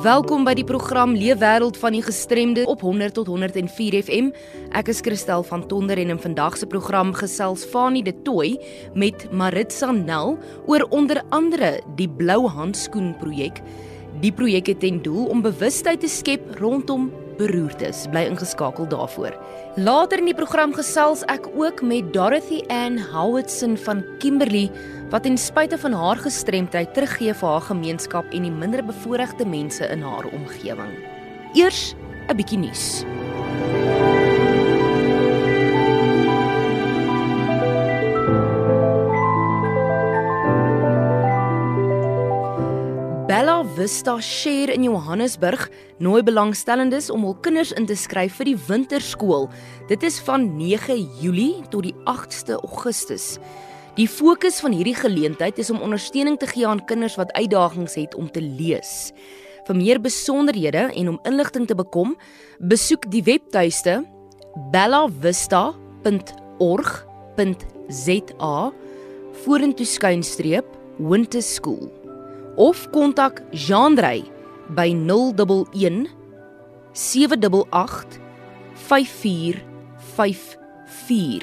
Welkom by die program Leefwêreld van die Gestremde op 100 tot 104 FM. Ek is Christel van Tonder en in vandag se program gesels Fanie de Tooi met Maritza Nel oor onder andere die Blou Handskoen projek. Die projek het ten doel om bewustheid te skep rondom beroertes. Bly ingeskakel daarvoor. Later in die program gesels ek ook met Dorothy Ann Howardson van Kimberley wat ten spyte van haar gestremdheid teruggee vir haar gemeenskap en die minderbevoorregte mense in haar omgewing. Eers 'n bietjie nuus. Vista Share in Johannesburg nooi belangstellendes om hul kinders in te skryf vir die winterskool. Dit is van 9 Julie tot die 8ste Augustus. Die fokus van hierdie geleentheid is om ondersteuning te gee aan kinders wat uitdagings het om te lees. Vir meer besonderhede en om inligting te bekom, besoek die webtuiste bellavista.org.za vorentoe skuinstreep winter school of kontak Jean-Drey by 011 788 5454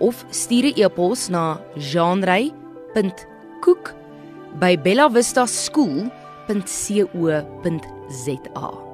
of stuur 'n e-pos na jeanrey.cook@bellavistaskool.co.za.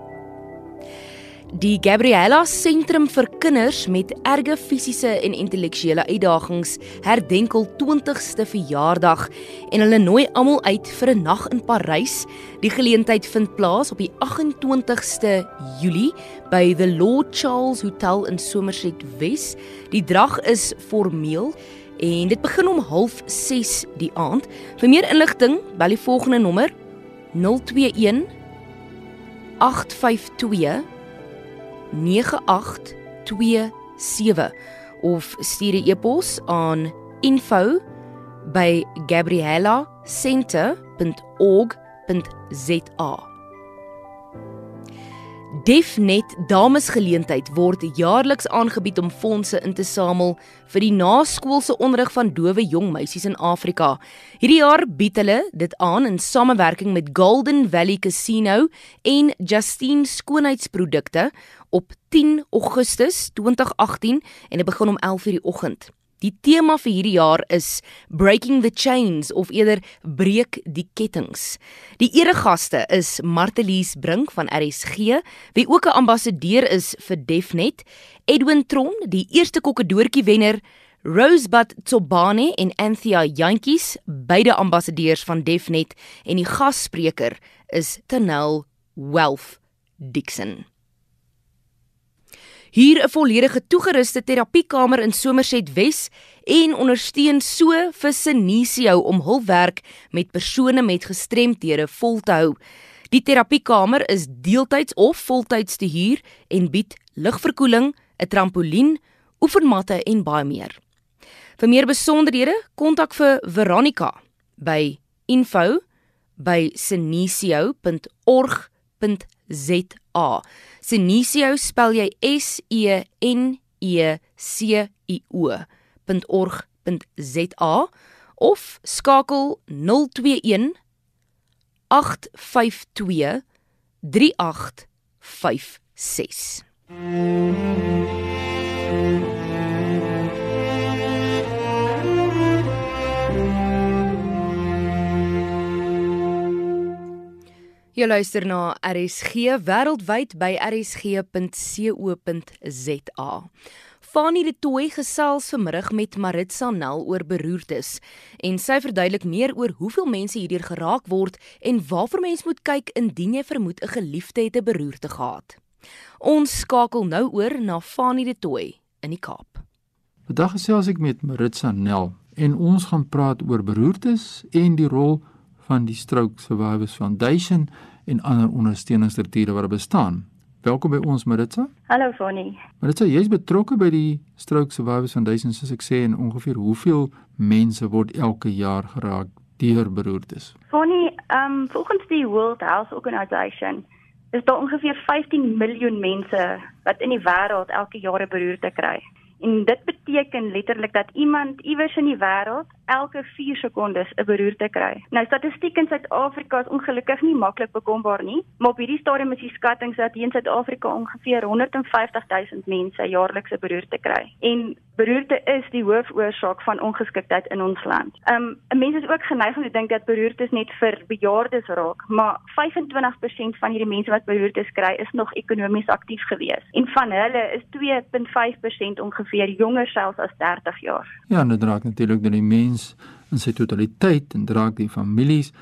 Die Gabriella Sentrum vir Kinders met erge fisiese en intellektuele uitdagings herdenk hul 20ste verjaardag en hulle nooi almal uit vir 'n nag in Parys. Die geleentheid vind plaas op die 28ste Julie by the Lord Charles Hotel in Somerset Wes. Die drag is formeel en dit begin om 06:30 die aand. Vir meer inligting, bel die volgende nommer 021 852 9827 of stuur 'n e-pos aan info@gabriellacenter.org.za. Defnet Damesgeleentheid word jaarliks aangebied om fondse in te samel vir die naskoolse onderrig van dowe jong meisies in Afrika. Hierdie jaar bied hulle dit aan in samewerking met Golden Valley Casino en Justine Skoonheidsprodukte op 10 Augustus 2018 en dit begin om 11:00 die oggend. Die tema vir hierdie jaar is Breaking the Chains of eerder Breek die Kettinge. Die eregaste is Martelies Brink van RSG, wie ook 'n ambassadeur is vir Defnet, Edwin Tron, die eerste kokkedoortjie wenner, Rosebud Tsobane en Anthea Jantjies, beide ambassadeurs van Defnet en die gasspreker is Tanel Wealth Dixon. Hier 'n volledige toegeruste terapiekamer in Somerset Wes en ondersteun so vir Senisio om hul werk met persone met gestremthede vol te hou. Die terapiekamer is deeltyds of voltyds te huur en bied ligverkoeling, 'n trampolien, oefenmatte en baie meer. Vir meer besonderhede, kontak vir Veronica by info@senisio.org.za. Senisio spel jy S E N E C I O.org.za of skakel 021 852 3856. Jy luister na RSG wêreldwyd by rsg.co.za. Fanie de Tooi gesels vanmiddag met Maritza Nel oor beroertes en sy verduidelik meer oor hoeveel mense hierdeur geraak word en waarvoor mens moet kyk indien jy vermoed 'n geliefde het 'n beroerte gehad. Ons skakel nou oor na Fanie de Tooi in die Kaap. Vandag gesels ek met Maritza Nel en ons gaan praat oor beroertes en die rol van die Stroke Survivors Foundation en ander ondersteuningsstrukture wat bestaan. Welkom by ons Maritza. Hallo Fanny. Maritza, jy's betrokke by die Stroke Survivors Foundation soos ek sê en ongeveer hoeveel mense word elke jaar geraak deur beroertes? Fanny, ehm um, volgens die World Health Organization is daar ongeveer 15 miljoen mense wat in die wêreld elke jaar 'n beroerte kry. En dit beteken letterlik dat iemand iewers in die wêreld elke 4 sekondes 'n beroerte kry. Nou statistiek in Suid-Afrika is ongelukkig nie maklik bekombaar nie, maar op hierdie stadium is die skattings dat hier in Suid-Afrika ongeveer 150 000 mense jaarliks 'n beroerte kry. En beroerte is die hoofoorsaak van ongeskiktheid in ons land. Um 'n mens is ook geneig om te dink dat beroertes net vir bejaardes raak, maar 25% van hierdie mense wat beroertes kry, is nog ekonomies aktief gewees. En van hulle is 2.5% ongeveer jonger selfs as 30 jaar. Ja, dit raak natuurlik dan die mens in sy totaliteit en draak die families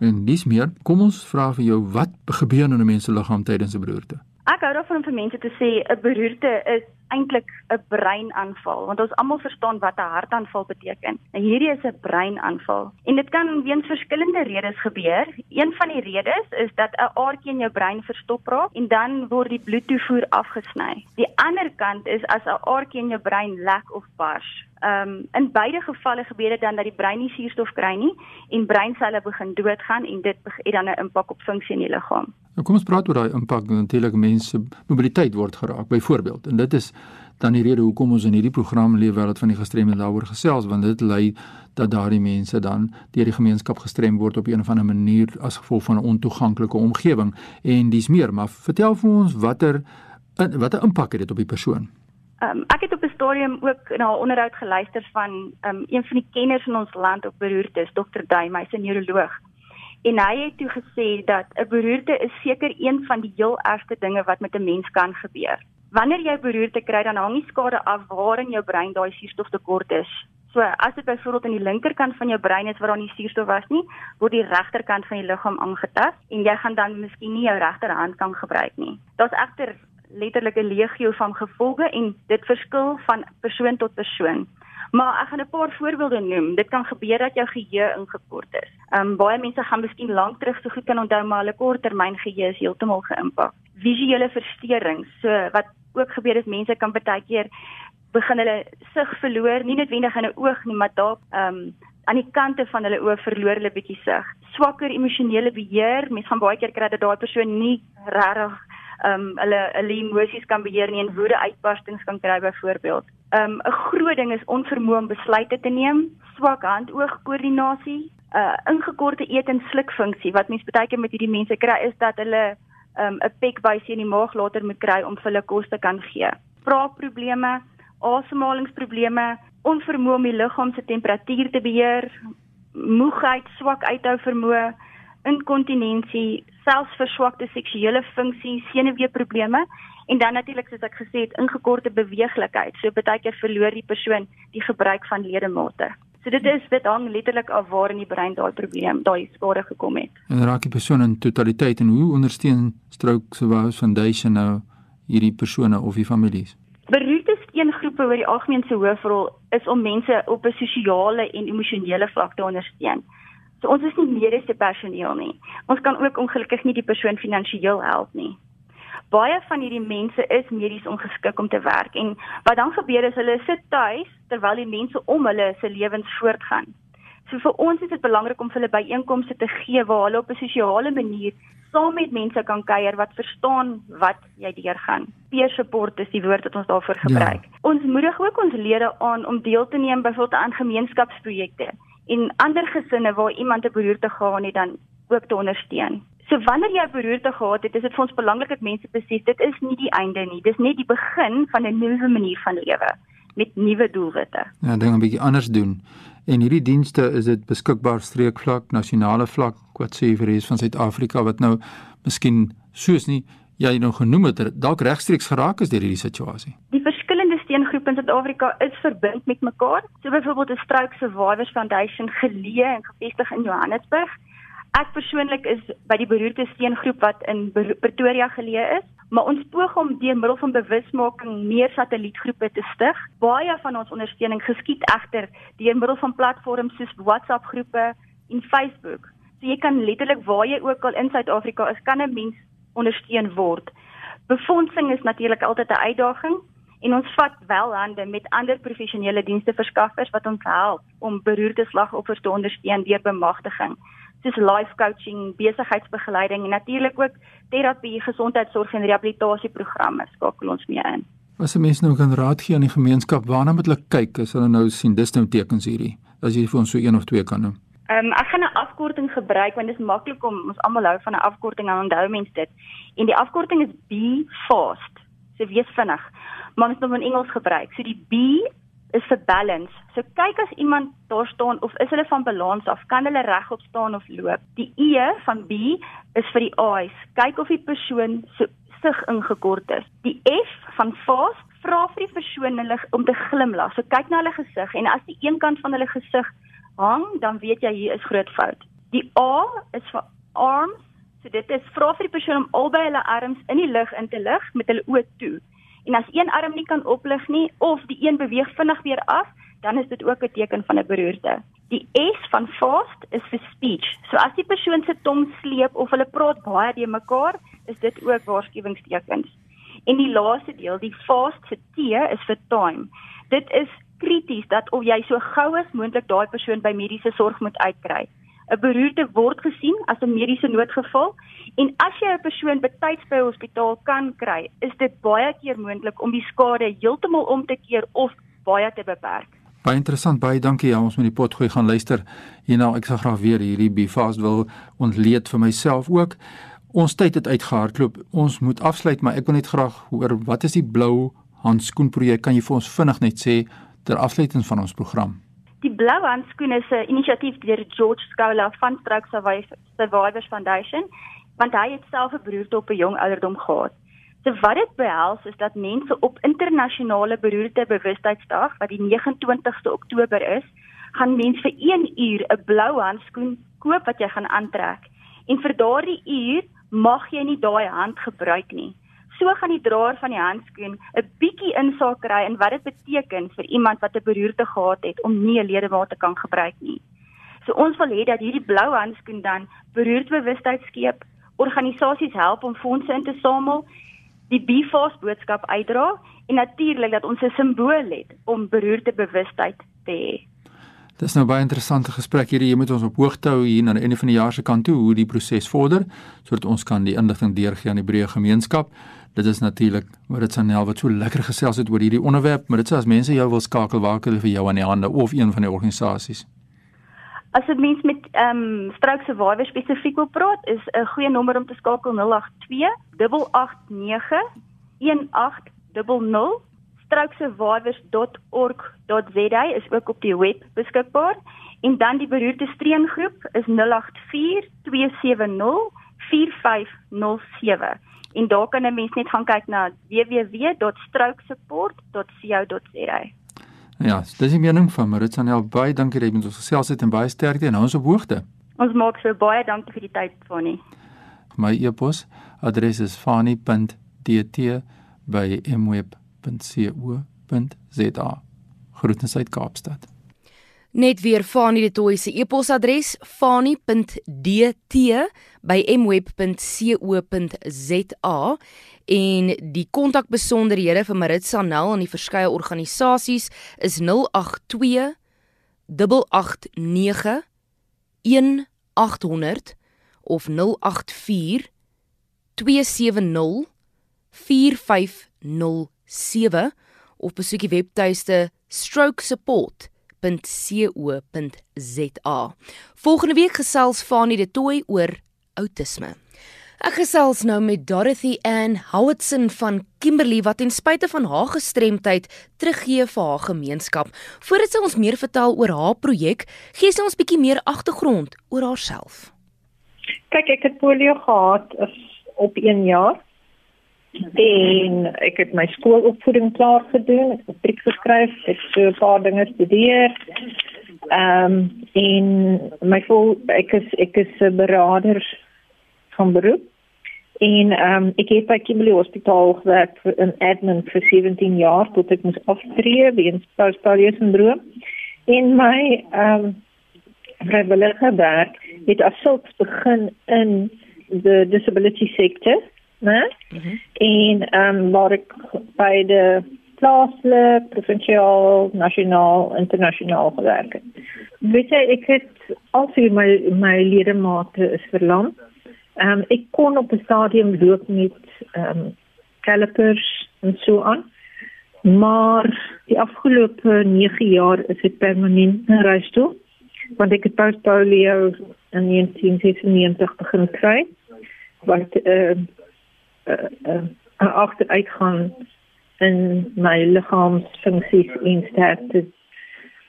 en dis meer. Kom ons vra vir jou wat gebeur in 'n mens se liggaam tydens 'n beroerte? Ek hou daarvan om vir mense te sê 'n beroerte is eintlik 'n breinaanval want ons almal verstaan wat 'n hartaanval beteken. En hierdie is 'n breinaanval en dit kan weens verskillende redes gebeur. Een van die redes is dat 'n aardjie in jou brein verstop raak en dan word die bloedtoevoer afgesny. Die ander kant is as 'n aardjie in jou brein lek of bars. Ehm um, in beide gevalle gebeur dit dan dat die brein nie suurstof kry nie en breinselle begin doodgaan en dit het dan 'n impak op funksie in die liggaam. Nou kom ons praat oor daai impak natuurlik mense mobiliteit word geraak byvoorbeeld en dit is dan die rede hoekom ons in hierdie program leef wêreld van die gestremde daaroor gesels want dit lei dat daardie mense dan deur die gemeenskap gestrem word op een of ander manier as gevolg van 'n ontoeganklike omgewing en dis meer maar vertel vir ons watter watter impak het dit op die persoon Um, ek het op 'n stadium ook na 'n onderhoud geluister van um, een van die kenners in ons land op beroertes, Dr. Duy, hy's 'n neuroloog. En hy het toe gesê dat 'n beroerte is seker een van die heel ergste dinge wat met 'n mens kan gebeur. Wanneer jy beroerte kry, dan hang die skade af waar in jou brein daai suurstoftekort is. So, as dit byvoorbeeld aan die linkerkant van jou brein is waar daar nie suurstof was nie, word die regterkant van die liggaam aangetast en jy gaan dan miskien nie jou regterhand kan gebruik nie. Daar's egter letterlik 'n legio van gevolge en dit verskil van persoon tot persoon. Maar ek gaan 'n paar voorbeelde noem. Dit kan gebeur dat jou geheue ingekort is. Ehm um, baie mense gaan miskien lank terug so goed kan onthou maar hulle korttermyn geheue is heeltemal geïmpak. Visuele versteurings. So wat ook gebeur is mense kan baie keer begin hulle sig verloor, nie noodwendig in 'n oog nie, maar dalk ehm um, aan die kante van hulle oë verloor hulle bietjie sig. Swakker emosionele beheer. Mense gaan baie keer kry dat daai persoon nie regtig ehm um, hulle hulle emosies kan beheer nie en woede uitbarstings kan kry byvoorbeeld. Ehm um, 'n groot ding is onvermoë om besluite te neem, swak hand-oog-koördinasie, 'n uh, ingekorte eet en slukfunksie. Wat mense baie keer met hierdie mense kry is dat hulle um, 'n pekbuisie in die maag later moet kry om vir hulle kos te kan gee. Praatprobleme, asemhalingsprobleme, onvermoë om die liggaam se temperatuur te beheer, moegheid, swak uithou vermoë, inkontinensie, selfs verswakte seksuele funksie, senuweeprobleme en dan natuurlik soos ek gesê het, ingekorte beweeglikheid. So baie keer verloor die persoon die gebruik van ledemate. So dit is dit hang letterlik af waar in die brein daai probleem, daai skade gekom het. En raak die persoon in totaliteit en hoe ondersteun Stroke Survivors Foundation nou hierdie persone of die families? Beroerte een groepe oor die algemeen se hoofrol is om mense op 'n sosiale en emosionele vlak te ondersteun. So ons is nie mediese personeel nie. Ons kan ook ongelukkig nie die persoon finansiëel help nie. Baie van hierdie mense is medies ongeskik om te werk en wat dan gebeur is hulle sit tuis terwyl die mense om hulle se lewens voortgaan. So vir ons is dit belangrik om vir hulle byeenkomste te gee waar hulle op 'n sosiale manier saam met mense kan kuier wat verstaan wat jy deurgaan. Peer support is die woord wat ons daarvoor gebruik. Ja. Ons moedig ook ons lede aan om deel te neem byvoorbeeld aan gemeenskapsprojekte en ander gesinne waar iemand 'n beroerte gehad het dan ook te ondersteun. So wanneer jy beroerte gehad het, is dit vir ons belangrik dat mense besef dit is nie die einde nie. Dis net die begin van 'n nuwe manier van lewe met nuwe doelwitte. Ja, ding 'n bietjie anders doen. En hierdie dienste is dit beskikbaar streekvlak, nasionale vlak, wat sê vir res van Suid-Afrika wat nou miskien soos nie jy nou genoem het, dalk regstreeks geraak is deur hierdie situasie. Die steengroepe in Suid-Afrika is verbind met mekaar. So byvoorbeeld die Stroke Survivors Foundation geleë en gevestig in Johannesburg. Ek persoonlik is by die beroerte steengroep wat in Pretoria geleë is, maar ons poog om deur middel van bewusmaking meer satellietgroepe te stig. Baie van ons ondersteuning geskied egter deur middel van platforms soos WhatsApp groepe en Facebook. So jy kan letterlik waar jy ook al in Suid-Afrika is, kan 'n mens ondersteun word. Befondsing is natuurlik altyd 'n uitdaging, en ons vat wel hande met ander professionele diensteverskaffers wat ons help om beroerte slagoffers te ondersteun deur bemagtiging soos life coaching, besigheidsbegeleiding en natuurlik ook terapie, gesondheidsorg en rehabilitasieprogramme skakel ons mee in. As 'n mens nou kan raad gee aan die gemeenskap waarna moet hulle kyk as hulle nou sien dis nou tekens hierdie as jy vir ons so een of twee kan noem. Ehm um, ek gaan 'n afkorting gebruik want dit is maklik om ons almal hou van 'n afkorting en onthou mense dit. En die afkorting is be fast. So wees vinnig. Maar ons moet in Engels gebruik. So die B is vir balance. So kyk as iemand daar staan of is hulle van balans af, kan hulle regop staan of loop. Die E van B is vir die eyes. Kyk of die persoon se sig ingekort is. Die F van fast vra vir die persoon hulle om te glimlag. So kyk na hulle gesig en as die een kant van hulle gesig hang, dan weet jy hier is groot fout. Die A is vir arms. So dit is vra vir die persoon om albei hulle arms in die lug in te lig met hulle oë toe. En as een arm nie kan oplig nie of die een beweeg vinnig weer af, dan is dit ook 'n teken van 'n beroerte. Die S van fast is vir speech. So as die persoon se tong sleep of hulle praat baie de mekaar, is dit ook waarskuwingstekens. En die laaste deel, die fast se T is vir time. Dit is krities dat of jy so gou as moontlik daai persoon by mediese sorg moet uitkry. 'n Beroerte word gesien as 'n mediese noodgeval en as jy 'n persoon betyds by 'n hospitaal kan kry, is dit baie keer moontlik om die skade heeltemal om te keer of baie te beperk. Baie interessant, baie dankie. Ja, ons moet die pot gooi gaan luister. Hierna ek sal graag weer hierdie Bifast wil ontleed vir myself ook. Ons tyd het uitgehardloop. Ons moet afsluit, maar ek wil net graag hoor wat is die blou handskoen projek? Kan jy vir ons vinnig net sê ter afsluiting van ons program? Die blou handskoen is 'n inisiatief deur George Scholar van Stroke Survivors Foundation, want hy het self 'n beroerte op 'n jong ouderdom gehad. So wat dit behels is dat mense op internasionale beroerte bewustheidsdag wat die 29ste Oktober is, gaan mense vir 1 uur 'n blou handskoen koop wat jy gaan aantrek. En vir daardie uur mag jy nie daai hand gebruik nie. So gaan die draer van die handskoen 'n bietjie insaak kry in wat dit beteken vir iemand wat 'n beroerte gehad het om nie 'n ledemaat te kan gebruik nie. So ons wil hê dat hierdie blou handskoen dan beroertebewustheid skep, organisasies help om fondse in te samel, die BFAS boodskap uitdra en natuurlik dat ons 'n simbool het om beroertebewustheid te hê. Dis nou baie interessante gesprek hierdie. Jy moet ons op hoogte hou hier aan die einde van die jaar se kant toe hoe die proses vorder sodat ons kan die inligting deurgee aan die breë gemeenskap. Dit is natuurlik Marit Sanel wat so lekker gesels het oor hierdie onderwerp, maar dit sê as mense jou wil skakel, waar kan hulle vir jou aan die hande of een van die organisasies? As dit mens met ehm um, Stroke Survivor spesifiek wil praat, is 'n goeie nommer om te skakel 082 889 1800 strokesurvivors.org.za is ook op die web beskikbaar en dan die beroerte streengroep is 084 270 4507 en daar kan 'n mens net gaan kyk na www.strokesupport.co.za Ja, dis die mening van Maritza Nel baie dankie dat jy met ons gesels het en baie sterkte en hou ons op hoogte. Ons maak so baie dankie vir die tyd Fani. My e-pos adres is fani.dt@mweb www.fani.co.za. Groetens uit Kaapstad. Net weer Fani de Tooi se e-posadres fani.dt@mweb.co.za en die kontakbesonderhede vir Maritza Nel en die verskeie organisasies is 082 889 1800 of 084 270 4500 7 of besoek die webtuiste strokesupport.co.za. Volgende week gesels Fanie de Tooi oor outisme. Ek gesels nou met Dorothy Ann Howardson van Kimberley wat ten spyte van haar gestremdheid teruggee vir haar gemeenskap. Voordat sy ons meer vertel oor haar projek, gee sy ons bietjie meer agtergrond oor haarself. Kyk, ek het polio gehad op 1 jaar en ek het my skoolopvoeding klaar gedoen, ek het matriek geskryf, ek het so 'n paar dinge gestudeer. Ehm um, en my vol ek is ek is 'n beraader van beroep. En ehm um, ek het by Kimberley Hospitaal gewerk vir 'n admin vir 17 jaar tot ek moes aftree weens postpartum sindroom. En my ehm um, vrywillige werk het asook begin in die disability sector né? Mm -hmm. En ehm um, waar ek by die plaaslik, provinsiaal, nasionaal, internasionaal gewerk het. Weet jy, ek het alsy my my ledemate is verlam. Ehm um, ek kon op 'n stadium loop met ehm um, calipers en so aan. Maar die afgelope 9 jaar is dit permanent reis toe. Want ek het polio in 1996 begin kry wat uh uh, uh agteruitgaan in my liggaamsfunksies en sterkte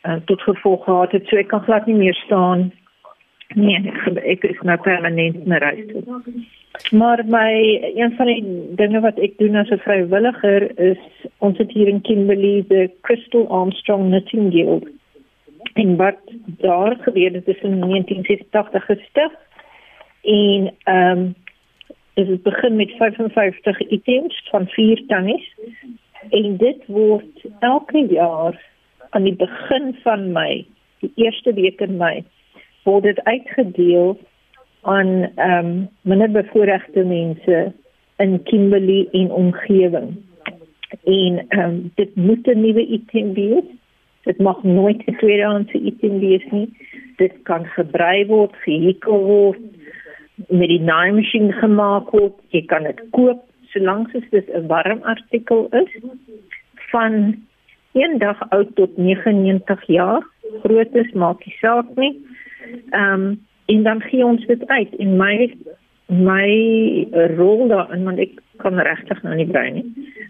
uh, tot gevolg gehad het. So ek kan glad nie meer staan nee ek, ek is nou permanent in reis maar my een van die dinge wat ek doen as 'n vrywilliger is ons het hier in Kimberley die Crystal Armstrong Knitting Guild. En wat daar gebeur het is in 1986 gestig en ehm um, dit het begin met 55 items van vier tannies en dit word elke jaar aan die begin van Mei, die eerste week in Mei, word dit uitgedeel aan ehm um, minderbevoorregte mense in Kimberley en omgewing. En ehm um, dit moet 'n nuwe item wees. Dit mag nooit 'n tweedehandse item wees nie. Dit kan gebrei word, gehikkel word, met die naaimasjien gemaak word. Jy kan dit koop solank dit 'n warm artikel is van eendag oud tot 99 jaar. Groottes maak nie saak nie. Ehm um, en dan gee ons dit uit en my my rol daarin want ek kan regtig nou nie brei nie.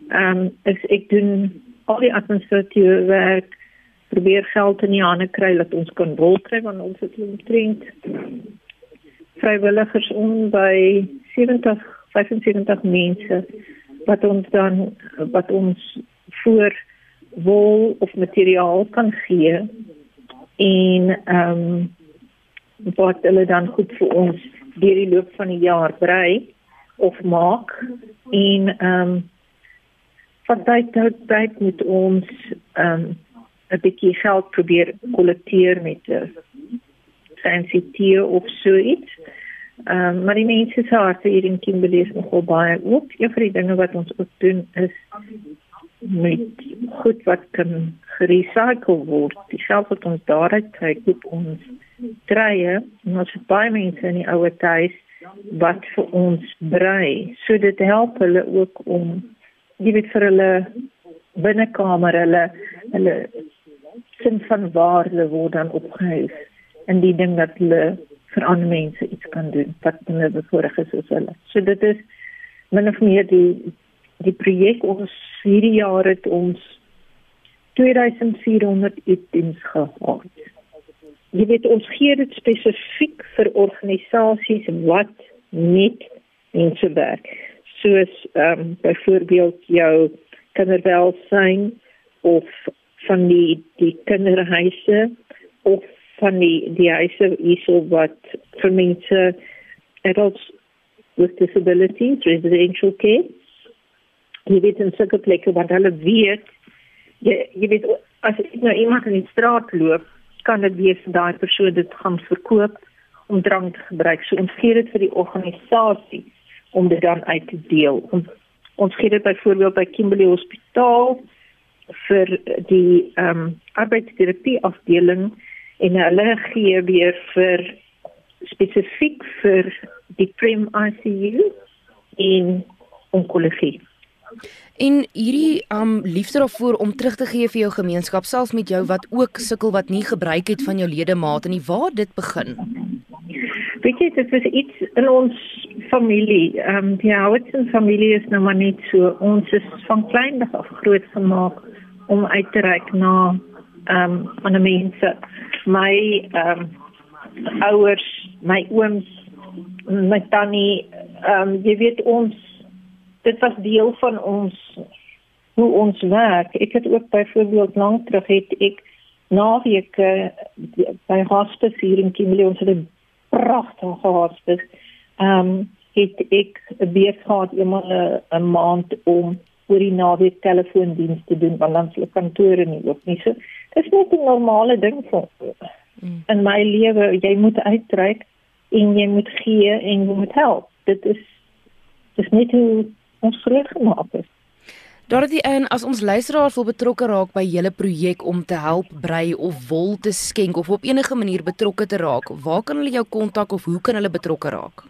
Ehm um, is ek doen al die administratiewe werk probeer geld in die hande kry dat ons kan rol kry want ons het omtrent vrywilligers om by 70 75 mense wat ons dan wat ons voor wol of materiaal kan gee en ehm um, wat hulle dan goed vir ons deur die loop van die jaar brei of maak en ehm um, van tyd tot tyd met ons ehm um, 'n bietjie geld probeer kollekteer met 'n fancy tier of so iets. Ehm um, maar die mense se harte hier in Kimberley is nogal baie oop. Een van die dinge wat ons ook doen is met goed wat kan gerecycle word. Die geld wat ons daaruit kry, koop ons treie en ons het baie mense in die ouer huis wat vir ons brei. So dit help hulle ook om jy weet vir hulle binnekamer hulle hulle sin van waarde word dan opgehef in die ding dat hulle vir ander mense iets kan doen wat hulle bevoorreg is soos hulle. So dit is min of meer die die projek ons hierdie jaar het ons 2400 items gehad. Jy weet ons gee dit spesifiek vir organisasies wat net mense werk. Soos ehm um, byvoorbeeld jou kinderwelsyn of van die die kinderhuise of van die die huise hierso wat vir mense adults with disabilities residential care. Jy weet in sulke plekke waar hulle weet jy, jy weet as ek nou iemand in die straat loop kan dit wees daai persoon dit gaan verkoop om drank te gebruik. So ons gee dit vir die organisasie om dit dan uit te deel. Ons, ons gee dit byvoorbeeld by Kimberley Hospitaal vir die ehm um, arbeidsterapie afdeling en hulle gee weer vir spesifiek vir die prim ICU in onkologie. En hierdie um liefde daarvoor om terug te gee vir jou gemeenskap selfs met jou wat ook sukkel wat nie gebruik het van jou ledemate nie, waar dit begin? Weet jy dit was iets in ons familie. Ehm um, die Howardson familie is nou maar net so ons is van klein af groot gemaak om uit te reik na ehm um, ander mense my ehm um, ouers, my ooms, my tannie, ehm um, jy weet ons dit was deel van ons hoe ons werk. Ek het ook byvoorbeeld lank terug het ek naweke by hospice hier in Kimberley ons het 'n pragtige hospice. Ehm um, het ek weer gehad eendag 'n maand om oor die naweek telefoondiens te doen want dan se kantore nie oop nie. So Dit is net 'n normale ding vir mm. in my lewe. Jy moet uitreik en jy moet gee en jy moet help. Dit is dis net hoe ons groot gemaak is. Dorothy en as ons luisteraars wil betrokke raak by julle projek om te help brei of wol te skenk of op enige manier betrokke te raak, waar kan hulle jou kontak of hoe kan hulle betrokke raak?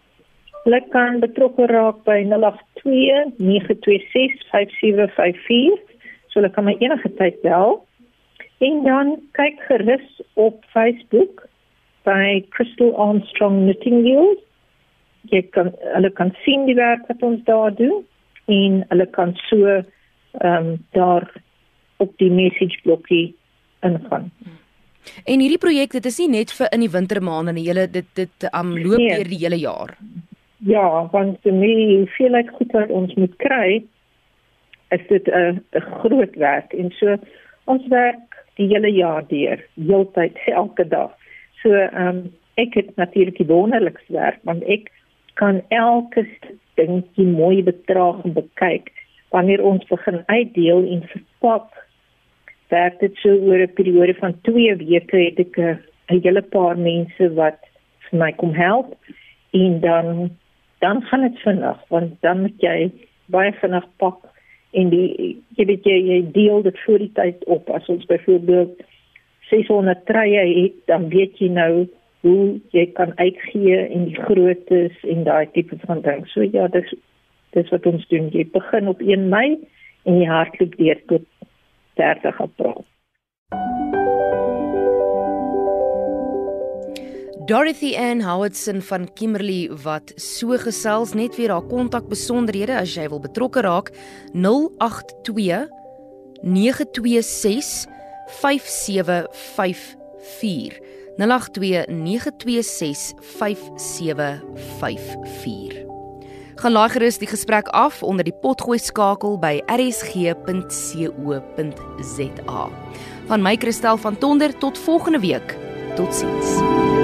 Hulle kan betrokke raak by 082 926 5754 So hulle kan my enige tyd bel. En dan kyk gerus op Facebook by Crystal Armstrong Nightingale. Jy kan hulle kan sien die werk wat ons daar doen en hulle kan so ehm um, daar op die message blokkie ingaan. En hierdie projek dit is nie net vir in die wintermaande nie. Julle dit dit um, loop nee. deur die hele jaar. Ja, want vir my voel ek goed wat ons moet kry is dit 'n groot werk en so ons werk die hele jaar deur, heeltyd elke dag. So ehm um, ek het natuurlik die wonderlikste werk want ek kan elke ding die mooi betraag en bekyk wanneer ons begin uitdeel en verpak. Werk dit so oor 'n periode van 2 weke het ek 'n hele paar mense wat vir my kom help en dan dan gaan dit vinnig want dan moet jy baie vinnig pak en die jy weet jy, jy deel dit voor die tyd op. As ons byvoorbeeld 600 treie het dan weet jy nou hoe jy kan uitgee en die groottes en daai tipe van ding. So ja dis dis wat ons doen. Jy begin op 1 Mei en jy hardloop deur tot 30 April Dorothy Ann Howardson van Kimberley wat so gesels net weer haar kontak besonderhede as jy wil betrokke raak 082 926 5754 082 926 5754 Gaan laai gerus die gesprek af onder die potgooi skakel by rsg.co.za. Van my Christel van Tonder tot volgende week. Totsiens.